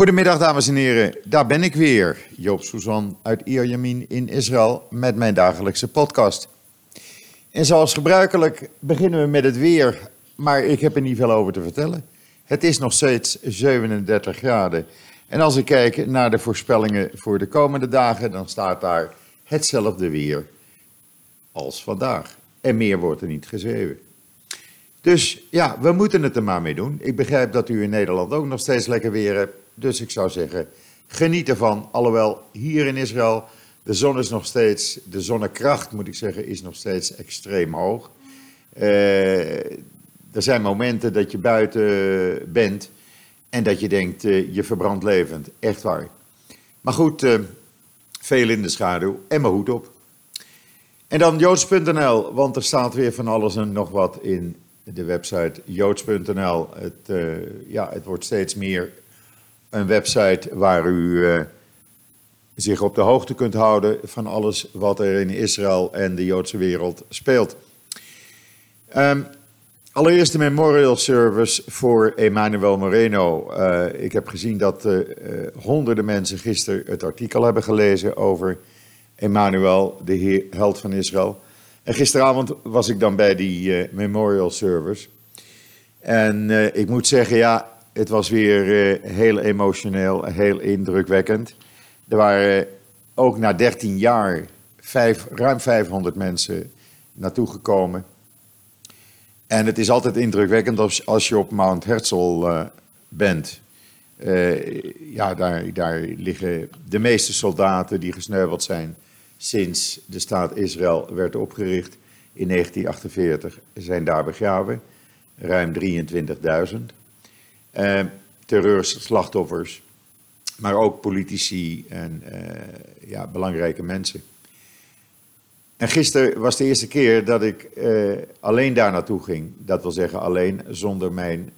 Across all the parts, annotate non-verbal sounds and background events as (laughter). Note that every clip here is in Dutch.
Goedemiddag dames en heren, daar ben ik weer, Joop Suzan uit Ierjemien in Israël met mijn dagelijkse podcast. En zoals gebruikelijk beginnen we met het weer, maar ik heb er niet veel over te vertellen. Het is nog steeds 37 graden. En als ik kijk naar de voorspellingen voor de komende dagen, dan staat daar hetzelfde weer als vandaag. En meer wordt er niet geschreven. Dus ja, we moeten het er maar mee doen. Ik begrijp dat u in Nederland ook nog steeds lekker weer hebt. Dus ik zou zeggen, geniet ervan. Alhoewel hier in Israël, de zon is nog steeds, de zonnekracht moet ik zeggen, is nog steeds extreem hoog. Uh, er zijn momenten dat je buiten bent en dat je denkt, uh, je verbrandt levend. Echt waar. Maar goed, uh, veel in de schaduw en mijn hoed op. En dan joods.nl, want er staat weer van alles en nog wat in de website joods.nl. Het, ja, het wordt steeds meer een website waar u uh, zich op de hoogte kunt houden van alles wat er in Israël en de Joodse wereld speelt. Um, allereerst de memorial service voor Emmanuel Moreno. Uh, ik heb gezien dat honderden mensen gisteren het artikel hebben gelezen over Emmanuel, de heer, held van Israël. En gisteravond was ik dan bij die memorial service. En ik moet zeggen, ja, het was weer uh, heel emotioneel, heel indrukwekkend. Er waren ook na 13 jaar ruim 500 mensen naartoe gekomen. En het is altijd indrukwekkend als, je op Mount Herzl bent. ja, daar, daar liggen de meeste soldaten die gesneuveld zijn sinds de staat Israël werd opgericht in 1948 zijn daar begraven. Ruim 23.000. Uh, terreurslachtoffers, maar ook politici en uh, ja, belangrijke mensen. En gisteren was de eerste keer dat ik uh, alleen daar naartoe ging. Dat wil zeggen alleen zonder mijn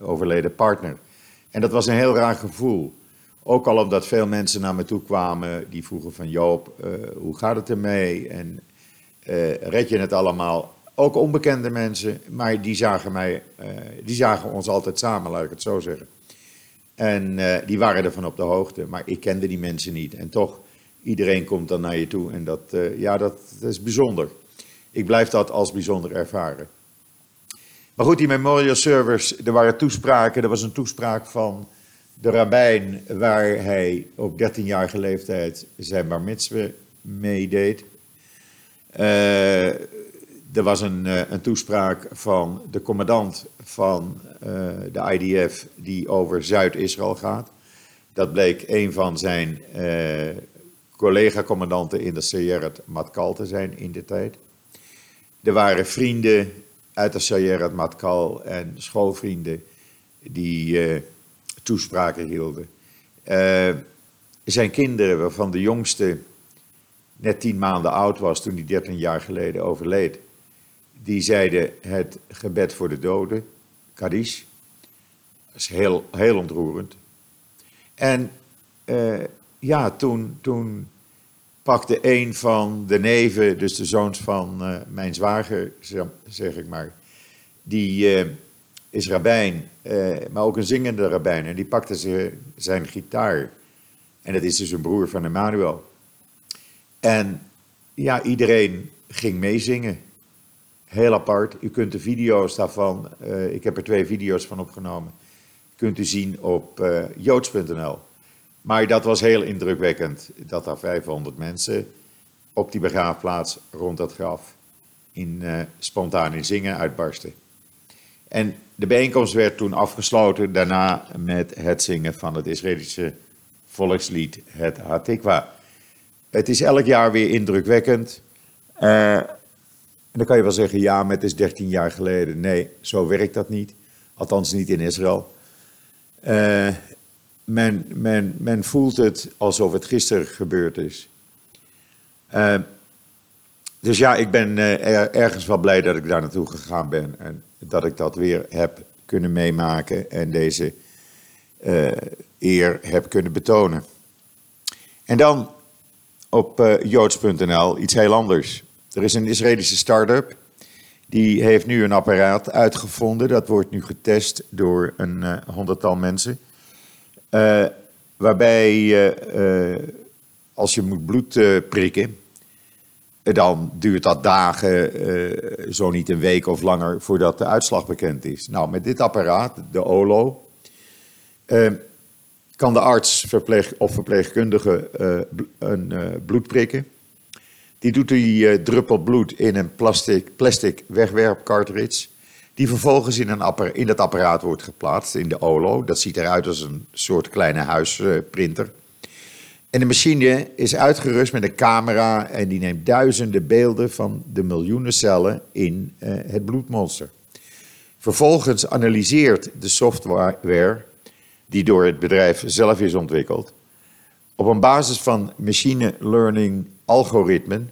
overleden partner. En dat was een heel raar gevoel. Ook al omdat veel mensen naar me toe kwamen die vroegen van Joop, hoe gaat het ermee? En red je het allemaal? Ook onbekende mensen, maar die zagen, mij, uh, die zagen ons altijd samen, laat ik het zo zeggen. En die waren ervan op de hoogte, maar ik kende die mensen niet. En toch, iedereen komt dan naar je toe en dat, ja, dat, dat is bijzonder. Ik blijf dat als bijzonder ervaren. Maar goed, die memorial servers, er waren toespraken. Er was een toespraak van de rabbijn waar hij op 13-jarige leeftijd zijn bar mitzvah meedeed. Uh, er was een, uh, een, toespraak van de commandant van uh, de IDF die over Zuid-Israël gaat. Dat bleek een van zijn collega-commandanten in de Sayeret Matkal te zijn in de tijd. Er waren vrienden uit de Sayeret Matkal en schoolvrienden die toespraken hielden. Zijn kinderen, waarvan de jongste net tien maanden oud was toen hij 13 jaar geleden overleed, die zeiden het gebed voor de doden, Kaddish. Dat is heel, heel ontroerend. En uh, ja, toen, toen pakte een van de neven, dus de zoons van uh, mijn zwager, zeg ik maar, die is rabbijn, eh, maar ook een zingende rabbijn. En die pakte zijn gitaar. En dat is dus een broer van Emmanuel. En ja, iedereen ging meezingen. Heel apart. U kunt de video's daarvan, uh, ik heb er twee video's van opgenomen, kunt u zien op uh, joods.nl. Maar dat was heel indrukwekkend, dat er 500 mensen op die begraafplaats rond dat graf in uh, spontaan in zingen uitbarsten. En de bijeenkomst werd toen afgesloten, daarna met het zingen van het Israëlische volkslied, het Hatikwa. Het is elk jaar weer indrukwekkend. En dan kan je wel zeggen, ja, maar het is 13 jaar geleden. Nee, zo werkt dat niet. Althans niet in Israël. Uh, men, men, men voelt het alsof het gisteren gebeurd is. Uh, dus ja, ik ben er, ergens wel blij dat ik daar naartoe gegaan ben. En dat ik dat weer heb kunnen meemaken en deze eer heb kunnen betonen. En dan op joods.nl iets heel anders. Er is een Israëlische start-up. Die heeft nu een apparaat uitgevonden. Dat wordt nu getest door een uh, honderdtal mensen. waarbij als je moet bloed prikken, dan duurt dat dagen, zo niet een week of langer, voordat de uitslag bekend is. Nou, met dit apparaat, de OLO, kan de arts verpleeg, of verpleegkundige een bloed prikken. Die doet die uh, druppel bloed in een plastic, plastic wegwerpcartridge. Die vervolgens in, een in dat apparaat wordt geplaatst, in de OLO. Dat ziet eruit als een soort kleine huisprinter. En de machine is uitgerust met een camera en die neemt duizenden beelden van de miljoenen cellen in uh, het bloedmonster. Vervolgens analyseert de software, die door het bedrijf zelf is ontwikkeld, op een basis van machine learning algoritmen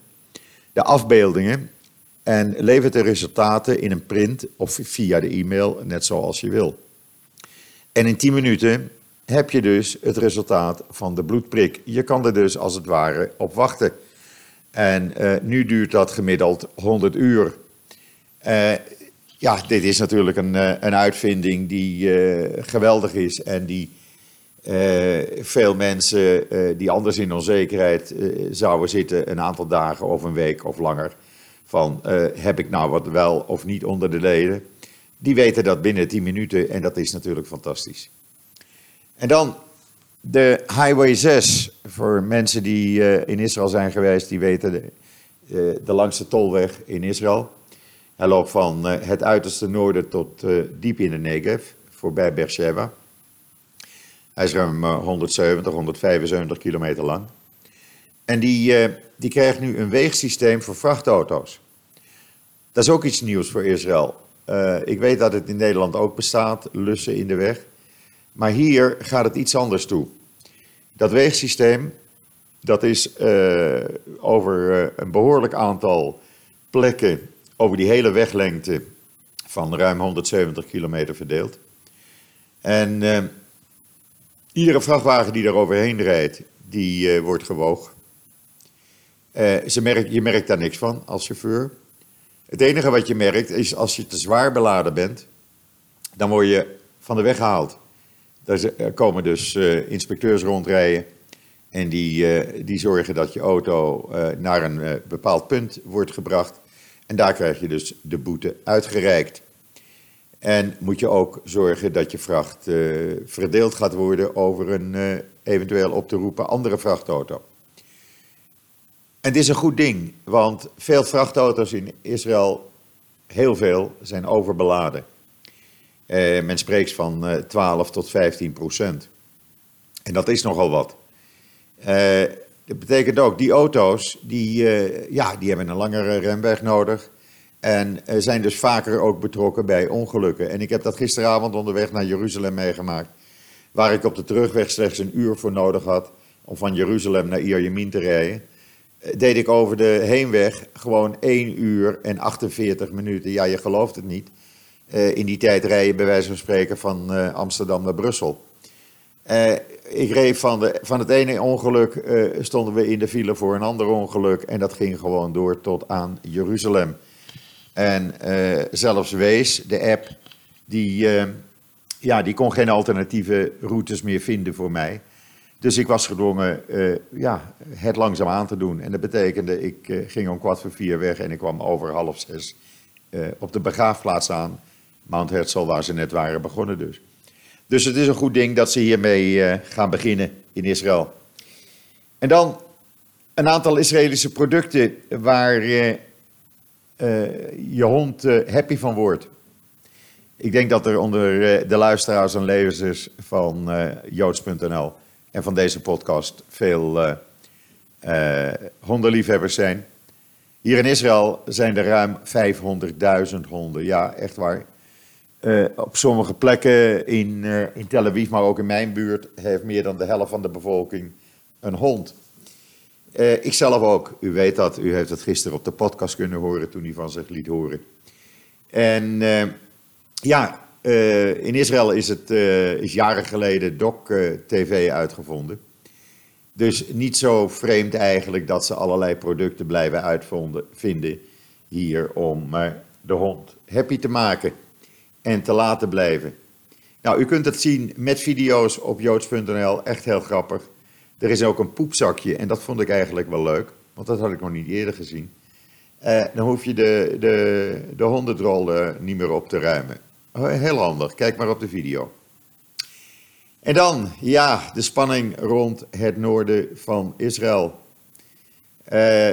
de afbeeldingen en levert de resultaten in een print of via de e-mail, net zoals je wil. En in 10 minuten heb je dus het resultaat van de bloedprik. Je kan er dus als het ware op wachten. En uh, nu duurt dat gemiddeld 100 uur. Uh, ja, dit is natuurlijk een, uh, een uitvinding die geweldig is en die uh, veel mensen uh, die anders in onzekerheid uh, zouden zitten, een aantal dagen of een week of langer, van heb ik nou wat wel of niet onder de leden, die weten dat binnen 10 minuten en dat is natuurlijk fantastisch. En dan de Highway 6, voor mensen die in Israël zijn geweest, die weten de, de langste tolweg in Israël. Hij loopt van het uiterste noorden tot diep in de Negev, voorbij Beersheba. Hij is ruim 170, 175 kilometer lang. En die, uh, die krijgt nu een weegsysteem voor vrachtauto's. Dat is ook iets nieuws voor Israël. Uh, ik weet dat het in Nederland ook bestaat, lussen in de weg. Maar hier gaat het iets anders toe. Dat weegsysteem, dat is over een behoorlijk aantal plekken over die hele weglengte van ruim 170 kilometer verdeeld. En Iedere vrachtwagen die daar overheen rijdt, die uh, wordt gewogen. Uh, ze je merkt daar niks van als chauffeur. Het enige wat je merkt is als je te zwaar beladen bent, dan word je van de weg gehaald. Er komen dus uh, inspecteurs rondrijden en die, die zorgen dat je auto naar een bepaald punt wordt gebracht. En daar krijg je dus de boete uitgereikt. En moet je ook zorgen dat je vracht uh, verdeeld gaat worden over een uh, eventueel op te roepen andere vrachtauto. En dit is een goed ding, want veel vrachtauto's in Israël, heel veel, zijn overbeladen. Uh, men spreekt van 12 tot 15 procent. En dat is nogal wat. dat betekent ook, die auto's, die, ja, die hebben een langere remweg nodig. En zijn dus vaker ook betrokken bij ongelukken. En ik heb dat gisteravond onderweg naar Jeruzalem meegemaakt. Waar ik op de terugweg slechts een uur voor nodig had om van Jeruzalem naar Ierjemien te rijden. Eh, deed ik over de heenweg gewoon 1 uur en 48 minuten. Ja, je gelooft het niet. Uh, in die tijd rijden bij wijze van spreken van uh, Amsterdam naar Brussel. Ik reed van, de, van het ene ongeluk, stonden we in de file voor een ander ongeluk. En dat ging gewoon door tot aan Jeruzalem. En uh, zelfs Wees, de app, die, uh, ja, die kon geen alternatieve routes meer vinden voor mij. Dus ik was gedwongen uh, ja, het langzaam aan te doen. En dat betekende, ik ging om kwart voor vier weg en ik kwam over half zes op de begraafplaats aan. Mount Herzl, waar ze net waren begonnen dus. Dus het is een goed ding dat ze hiermee gaan beginnen in Israël. En dan een aantal Israëlische producten waar je hond uh, happy van wordt. Ik denk dat er onder uh, de luisteraars en lezers van joods.nl en van deze podcast veel hondenliefhebbers zijn. Hier in Israël zijn er ruim 500.000 honden. Ja, echt waar. op sommige plekken in, in Tel Aviv, maar ook in mijn buurt, heeft meer dan de helft van de bevolking een hond. Uh, ik zelf ook. U weet dat. U heeft het gisteren op de podcast kunnen horen toen hij van zich liet horen. En uh, ja, uh, in Israël is het is jaren geleden Doc TV uitgevonden. Dus niet zo vreemd eigenlijk dat ze allerlei producten blijven uitvinden hier om de hond happy te maken en te laten blijven. Nou, u kunt het zien met video's op joods.nl, echt heel grappig. Er is ook een poepzakje en dat vond ik eigenlijk wel leuk, want dat had ik nog niet eerder gezien. Uh, dan hoef je de, de, de hondendrol niet meer op te ruimen. Oh, heel handig, kijk maar op de video. En dan, ja, de spanning rond het noorden van Israël. Uh,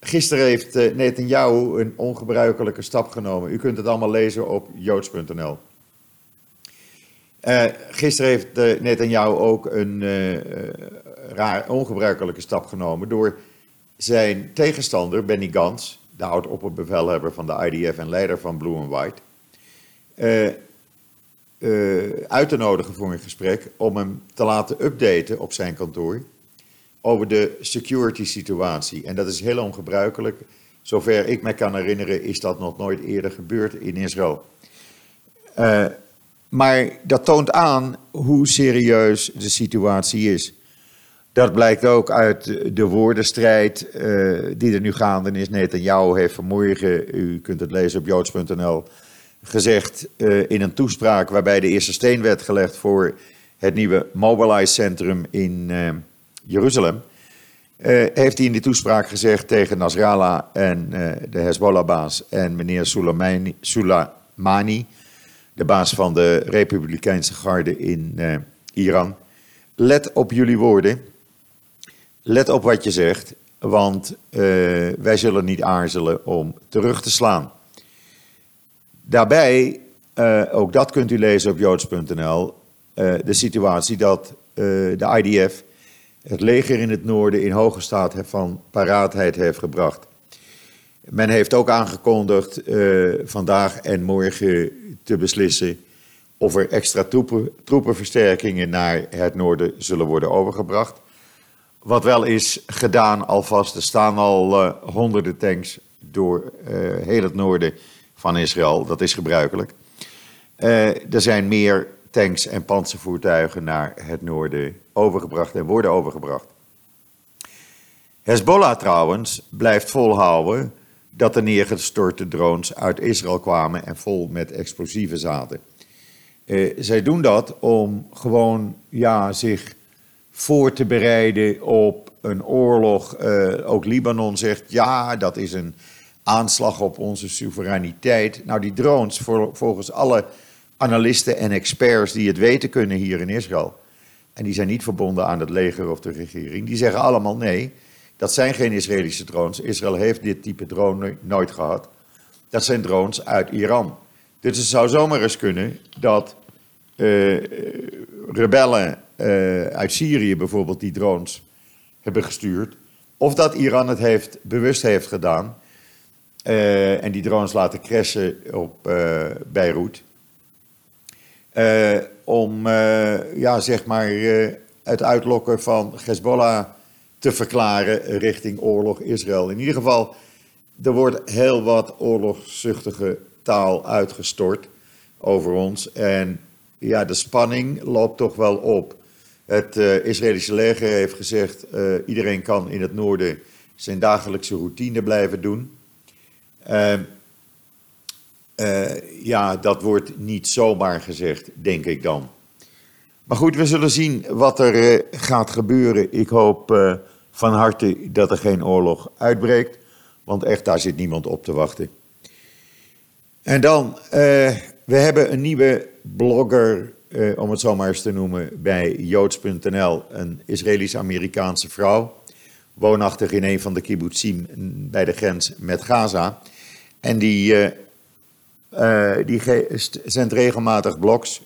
gisteren heeft uh, Netanyahu een ongebruikelijke stap genomen. U kunt het allemaal lezen op joods.nl. Uh, gisteren heeft uh, Netanyahu ook een raar, ongebruikelijke stap genomen door zijn tegenstander Benny Gantz, de oud-opperbevelhebber van de IDF en leider van Blue and White, uh, uit te nodigen voor een gesprek om hem te laten updaten op zijn kantoor over de security situatie. En dat is heel ongebruikelijk. Zover ik me kan herinneren is dat nog nooit eerder gebeurd in Israël. Uh, maar dat toont aan hoe serieus de situatie is. Dat blijkt ook uit de woordenstrijd uh, die er nu gaande is. Netanyahu heeft vanmorgen, u kunt het lezen op joods.nl, gezegd uh, in een toespraak waarbij de eerste steen werd gelegd voor het nieuwe Mobilize Centrum in uh, Jeruzalem. Heeft hij in die toespraak gezegd tegen Nasrallah en de Hezbollah-baas en meneer Soleimani, Soleimani, de baas van de Republikeinse garde in Iran. Let op jullie woorden. Let op wat je zegt, want wij zullen niet aarzelen om terug te slaan. Daarbij, uh, ook dat kunt u lezen op joods.nl, uh, de situatie dat de IDF het leger in het noorden in hoge staat van paraatheid heeft gebracht. Men heeft ook aangekondigd vandaag en morgen te beslissen of er extra troepen, troepenversterkingen naar het noorden zullen worden overgebracht. Wat wel is gedaan alvast, er staan al honderden tanks door heel het noorden van Israël. Dat is gebruikelijk. Uh, er zijn meer tanks en panzervoertuigen naar het noorden overgebracht en worden overgebracht. Hezbollah trouwens blijft volhouden dat er neergestorte drones uit Israël kwamen en vol met explosieven zaten. Uh, zij doen dat om gewoon ja, zich voor te bereiden op een oorlog. Uh, ook Libanon zegt ja, dat is een aanslag op onze soevereiniteit. Nou, die drones, volgens alle analisten en experts die het weten kunnen hier in Israël, en die zijn niet verbonden aan het leger of de regering, die zeggen allemaal nee, dat zijn geen Israëlische drones. Israël heeft dit type drone nooit gehad. Dat zijn drones uit Iran. Dus het zou zomaar eens kunnen dat rebellen uh, uit Syrië bijvoorbeeld die drones hebben gestuurd. Of dat Iran het heeft, bewust heeft gedaan en die drones laten crashen op Beirut. Om ja, zeg maar, het uitlokken van Hezbollah te verklaren richting oorlog Israël. In ieder geval, er wordt heel wat oorlogszuchtige taal uitgestort over ons. En ja, de spanning loopt toch wel op. Het Israëlische leger heeft gezegd: iedereen kan in het noorden zijn dagelijkse routine blijven doen. Uh, uh, ja, dat wordt niet zomaar gezegd, denk ik dan. Maar goed, we zullen zien wat er uh, gaat gebeuren. Ik hoop uh, van harte dat er geen oorlog uitbreekt, want echt daar zit niemand op te wachten. En dan, we hebben een nieuwe blogger, om het zo maar eens te noemen, bij joods.nl, een Israëlisch-Amerikaanse vrouw woonachtig in een van de kibbutzim bij de grens met Gaza. En die, uh, uh, die zendt regelmatig blogs,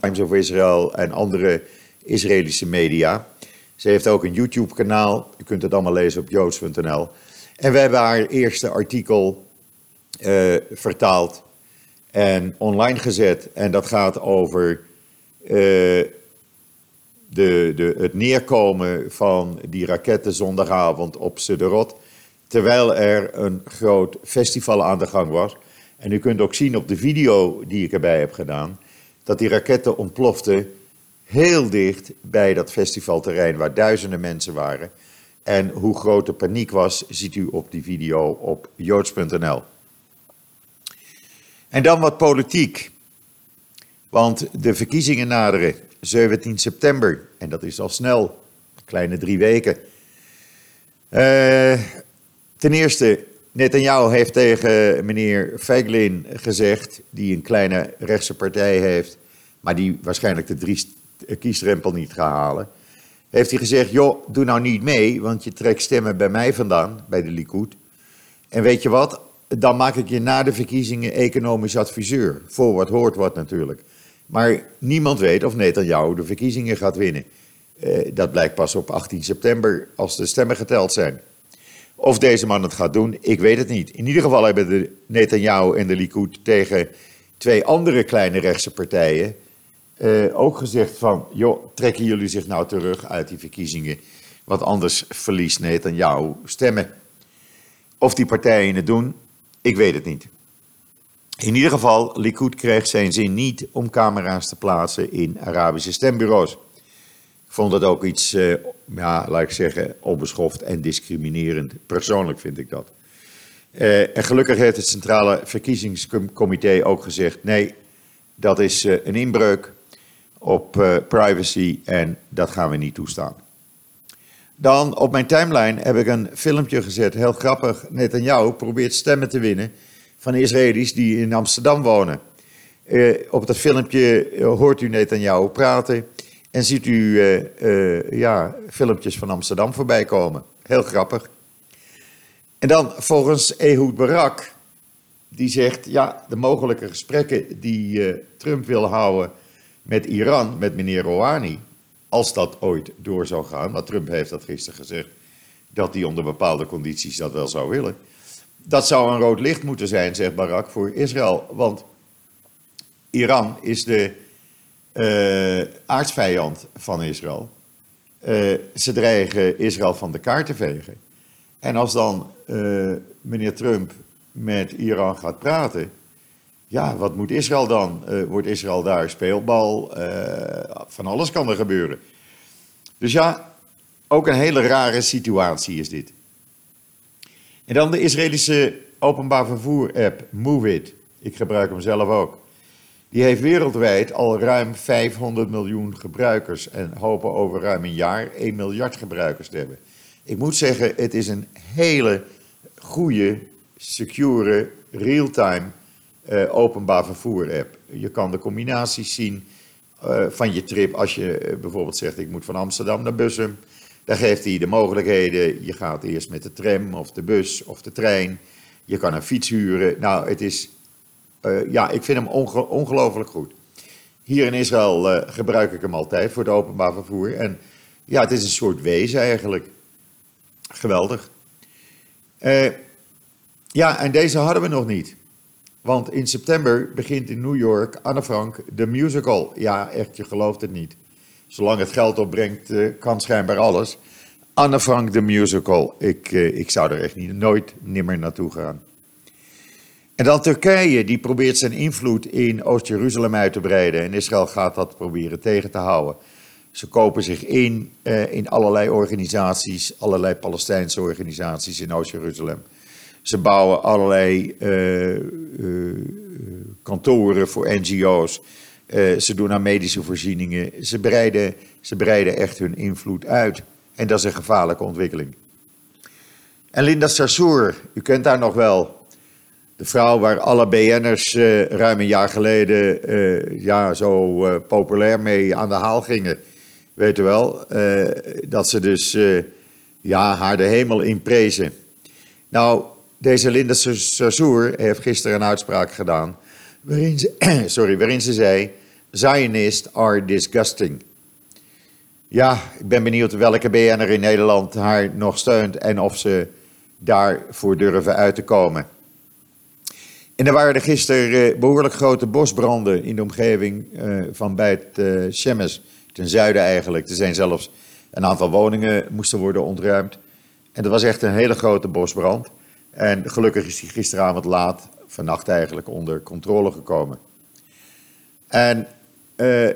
Times of Israel en andere Israëlische media. Ze heeft ook een YouTube-kanaal, u kunt het allemaal lezen op joods.nl. En we hebben haar eerste artikel uh, vertaald en online gezet. En dat gaat over de, de, het neerkomen van die raketten zondagavond op Sederot. Terwijl er een groot festival aan de gang was. En u kunt ook zien op de video die ik erbij heb gedaan. dat die raketten ontploften heel dicht bij dat festivalterrein waar duizenden mensen waren. En hoe groot de paniek was, ziet u op die video op joods.nl. En dan wat politiek. Want de verkiezingen naderen 17 september en dat is al snel, kleine drie weken. Uh, ten eerste, Netanyahu heeft tegen meneer Feiglin gezegd, die een kleine rechtse partij heeft, maar die waarschijnlijk de drie kiesdrempel niet gaat halen. Heeft hij gezegd, joh, doe nou niet mee, want je trekt stemmen bij mij vandaan, bij de Likud. En weet je wat, dan maak ik je na de verkiezingen economisch adviseur. Voor wat hoort wat natuurlijk. Maar niemand weet of Netanyahu de verkiezingen gaat winnen. Uh, dat blijkt pas op 18 september als de stemmen geteld zijn. Of deze man het gaat doen, ik weet het niet. In ieder geval hebben de Netanyahu en de Likud tegen twee andere kleine rechtse partijen uh, ook gezegd van, joh, trekken jullie zich nou terug uit die verkiezingen, want anders verliest Netanyahu stemmen. Of die partijen het doen, ik weet het niet. In ieder geval, Likud kreeg zijn zin niet om camera's te plaatsen in Arabische stembureaus. Ik vond dat ook iets, uh, ja, laat ik zeggen, onbeschoft en discriminerend. Persoonlijk vind ik dat. Uh, en gelukkig heeft het Centrale Verkiezingscomité ook gezegd: nee, dat is uh, een inbreuk op privacy en dat gaan we niet toestaan. Dan op mijn timeline heb ik een filmpje gezet, heel grappig. Netanyahu probeert stemmen te winnen van Israëli's die in Amsterdam wonen. Uh, op dat filmpje hoort u Netanyahu praten en ziet u uh, ja, filmpjes van Amsterdam voorbij komen. Heel grappig. En dan volgens Ehud Barak, die zegt, ja, de mogelijke gesprekken die Trump wil houden met Iran, met meneer Rouhani, als dat ooit door zou gaan, want Trump heeft dat gisteren gezegd, dat hij onder bepaalde condities dat wel zou willen. Dat zou een rood licht moeten zijn, zegt Barak, voor Israël. Want Iran is de uh, aardsvijand van Israël. Uh, ze dreigen Israël van de kaart te vegen. En als dan uh, meneer Trump met Iran gaat praten, ja, wat moet Israël dan? Uh, wordt Israël daar speelbal? Uh, van alles kan er gebeuren. Dus ja, ook een hele rare situatie is dit. En dan de Israëlische openbaar vervoer-app MoveIt. Ik gebruik hem zelf ook. Die heeft wereldwijd al ruim 500 miljoen gebruikers en hopen over ruim een jaar 1 miljard gebruikers te hebben. Ik moet zeggen, het is een hele goede, secure, real-time uh, openbaar vervoer-app. Je kan de combinaties zien uh, van je trip. Als je uh, bijvoorbeeld zegt, ik moet van Amsterdam naar Bussum. Dan geeft hij de mogelijkheden. Je gaat eerst met de tram of de bus of de trein. Je kan een fiets huren. Nou, het is, ja, ik vind hem onge ongelooflijk goed. Hier in Israël gebruik ik hem altijd voor het openbaar vervoer. En ja, het is een soort wezen eigenlijk. Geweldig. ja, en deze hadden we nog niet. Want in september begint in New York Anne Frank de musical. Ja, echt, je gelooft het niet. Zolang het geld opbrengt, uh, kan schijnbaar alles. Anne Frank de musical. Ik, uh, ik zou er echt niet, nooit nimmer naartoe gaan. En dan Turkije, die probeert zijn invloed in Oost-Jeruzalem uit te breiden. En Israël gaat dat proberen tegen te houden. Ze kopen zich in uh, in allerlei organisaties, allerlei Palestijnse organisaties in Oost-Jeruzalem. Ze bouwen allerlei uh, uh, kantoren voor NGO's. Uh, ze doen aan medische voorzieningen. Ze breiden, ze breiden echt hun invloed uit. En dat is een gevaarlijke ontwikkeling. En Linda Sarsour, u kent haar nog wel. De vrouw waar alle BN'ers ruim een jaar geleden ja, zo populair mee aan de haal gingen. Weet u wel? dat ze dus ja, haar de hemel inprezen. Nou, deze Linda Sarsour heeft gisteren een uitspraak gedaan waarin ze, (clears throat) sorry, waarin ze zei: Zionists are disgusting. Ja, ik ben benieuwd welke BN'er in Nederland haar nog steunt en of ze daarvoor durven uit te komen. En er waren er gisteren eh, behoorlijk grote bosbranden in de omgeving uh, van bij het uh, Shemes, ten zuiden eigenlijk. Er zijn zelfs een aantal woningen moesten worden ontruimd. En dat was echt een hele grote bosbrand. En gelukkig is hij gisteravond laat, vannacht eigenlijk, onder controle gekomen. En uh,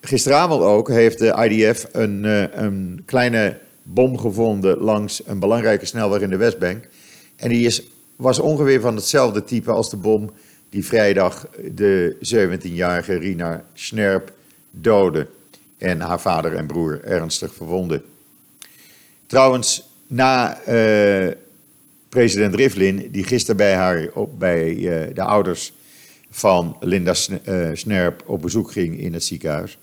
gisteravond ook heeft de IDF een, uh, een kleine bom gevonden langs een belangrijke snelweg in de Westbank. En die is, was ongeveer van hetzelfde type als de bom die vrijdag de 17-jarige Rina Snerp doodde en haar vader en broer ernstig verwonden. Trouwens, na uh, president Rivlin, die gisteren bij, haar, op, bij uh, de ouders van Linda Snerp op bezoek ging in het ziekenhuis,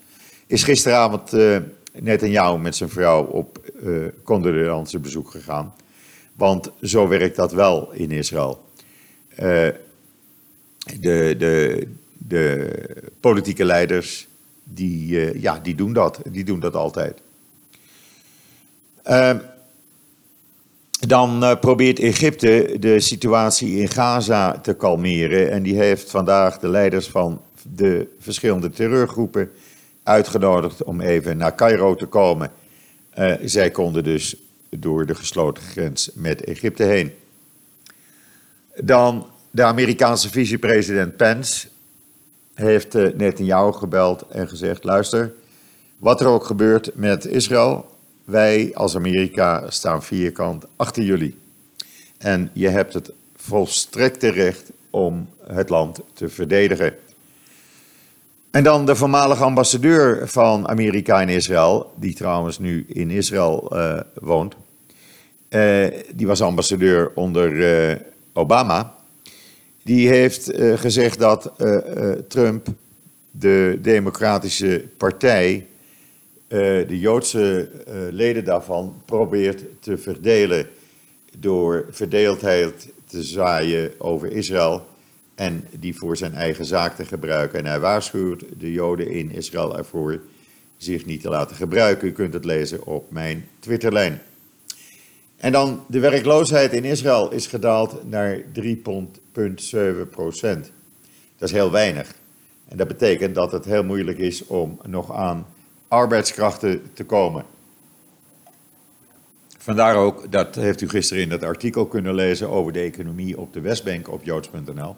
is gisteravond uh, Netanyahu met zijn vrouw op uh, bezoek gegaan. Want zo werkt dat wel in Israël. De, de, de politieke leiders, die, ja, die doen dat. Die doen dat altijd. Dan uh, probeert Egypte de situatie in Gaza te kalmeren. En die heeft vandaag de leiders van de verschillende terreurgroepen uitgenodigd om even naar Cairo te komen. Uh, zij konden dus door de gesloten grens met Egypte heen. Dan de Amerikaanse vicepresident Pence heeft uh, Netanyahu gebeld en gezegd: luister, wat er ook gebeurt met Israël, wij als Amerika staan vierkant achter jullie. En je hebt het volstrekte recht om het land te verdedigen. En dan de voormalige ambassadeur van Amerika in Israël, die trouwens nu in Israël uh, woont. Uh, die was ambassadeur onder uh, Obama. Die heeft gezegd dat Trump de Democratische Partij, de Joodse leden daarvan, probeert te verdelen door verdeeldheid te zaaien over Israël en die voor zijn eigen zaak te gebruiken. En hij waarschuwt de Joden in Israël ervoor zich niet te laten gebruiken. U kunt het lezen op mijn Twitterlijn. En dan de werkloosheid in Israël is gedaald naar 3,7 procent. Dat is heel weinig. En dat betekent dat het heel moeilijk is om nog aan arbeidskrachten te komen. Vandaar ook, dat heeft u gisteren in dat artikel kunnen lezen over de economie op de Westbank op joods.nl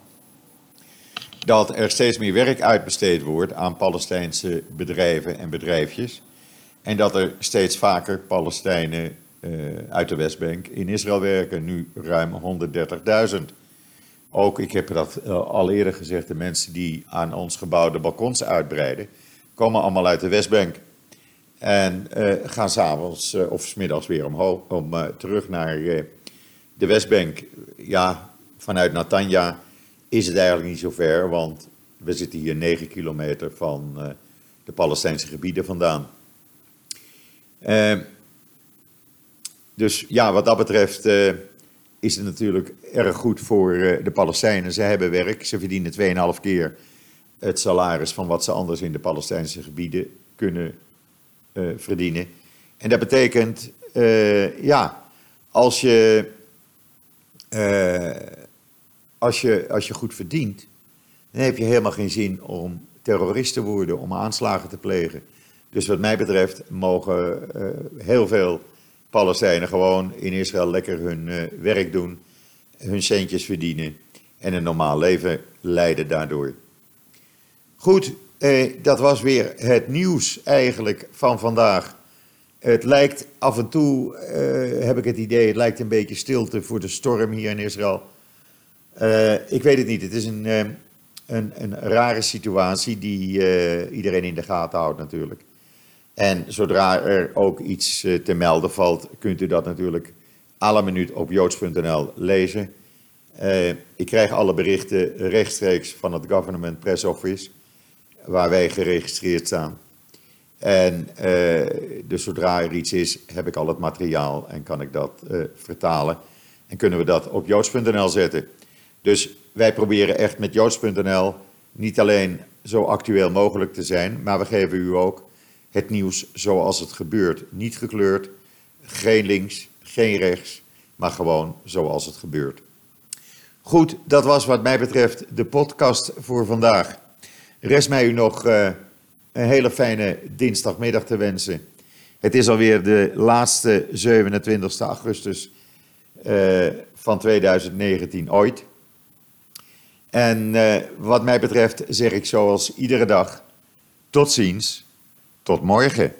dat er steeds meer werk uitbesteed wordt aan Palestijnse bedrijven en bedrijfjes. En dat er steeds vaker Palestijnen uh, uit de Westbank in Israël werken, nu ruim 130.000. Ook, ik heb dat uh, al eerder gezegd, de mensen die aan ons gebouwde balkons uitbreiden, komen allemaal uit de Westbank. En uh, gaan s'avonds of smiddags weer omhoog, om terug naar de Westbank. Ja, vanuit Natanja is het eigenlijk niet zo ver, want we zitten hier 9 kilometer van uh, de Palestijnse gebieden vandaan. Uh, dus ja, wat dat betreft uh, is het natuurlijk erg goed voor de Palestijnen. Ze hebben werk, ze verdienen 2,5 keer het salaris van wat ze anders in de Palestijnse gebieden kunnen verdienen. En dat betekent, ja, als je als je, als je goed verdient, dan heb je helemaal geen zin om terrorist te worden, om aanslagen te plegen. Dus wat mij betreft mogen heel veel Palestijnen gewoon in Israël lekker hun werk doen, hun centjes verdienen en een normaal leven leiden daardoor. Goed, eh, dat was weer het nieuws eigenlijk van vandaag. Het lijkt af en toe, eh, heb ik het idee, het lijkt een beetje stilte voor de storm hier in Israël. Uh, ik weet het niet. Het is een, uh, een, een rare situatie die uh, iedereen in de gaten houdt natuurlijk. En zodra er ook iets te melden valt, kunt u dat natuurlijk alle minuut op joods.nl lezen. ik krijg alle berichten rechtstreeks van het Government Press Office, waar wij geregistreerd staan. En dus zodra er iets is, heb ik al het materiaal en kan ik dat vertalen. En kunnen we dat op joods.nl zetten. Dus wij proberen echt met joods.nl niet alleen zo actueel mogelijk te zijn, maar we geven u ook het nieuws zoals het gebeurt. Niet gekleurd, geen links, geen rechts, maar gewoon zoals het gebeurt. Goed, dat was wat mij betreft de podcast voor vandaag. Rest mij u nog uh, een hele fijne dinsdagmiddag te wensen. Het is alweer de laatste 27 augustus uh, van 2019 ooit. En uh, wat mij betreft zeg ik zoals iedere dag: tot ziens, tot morgen.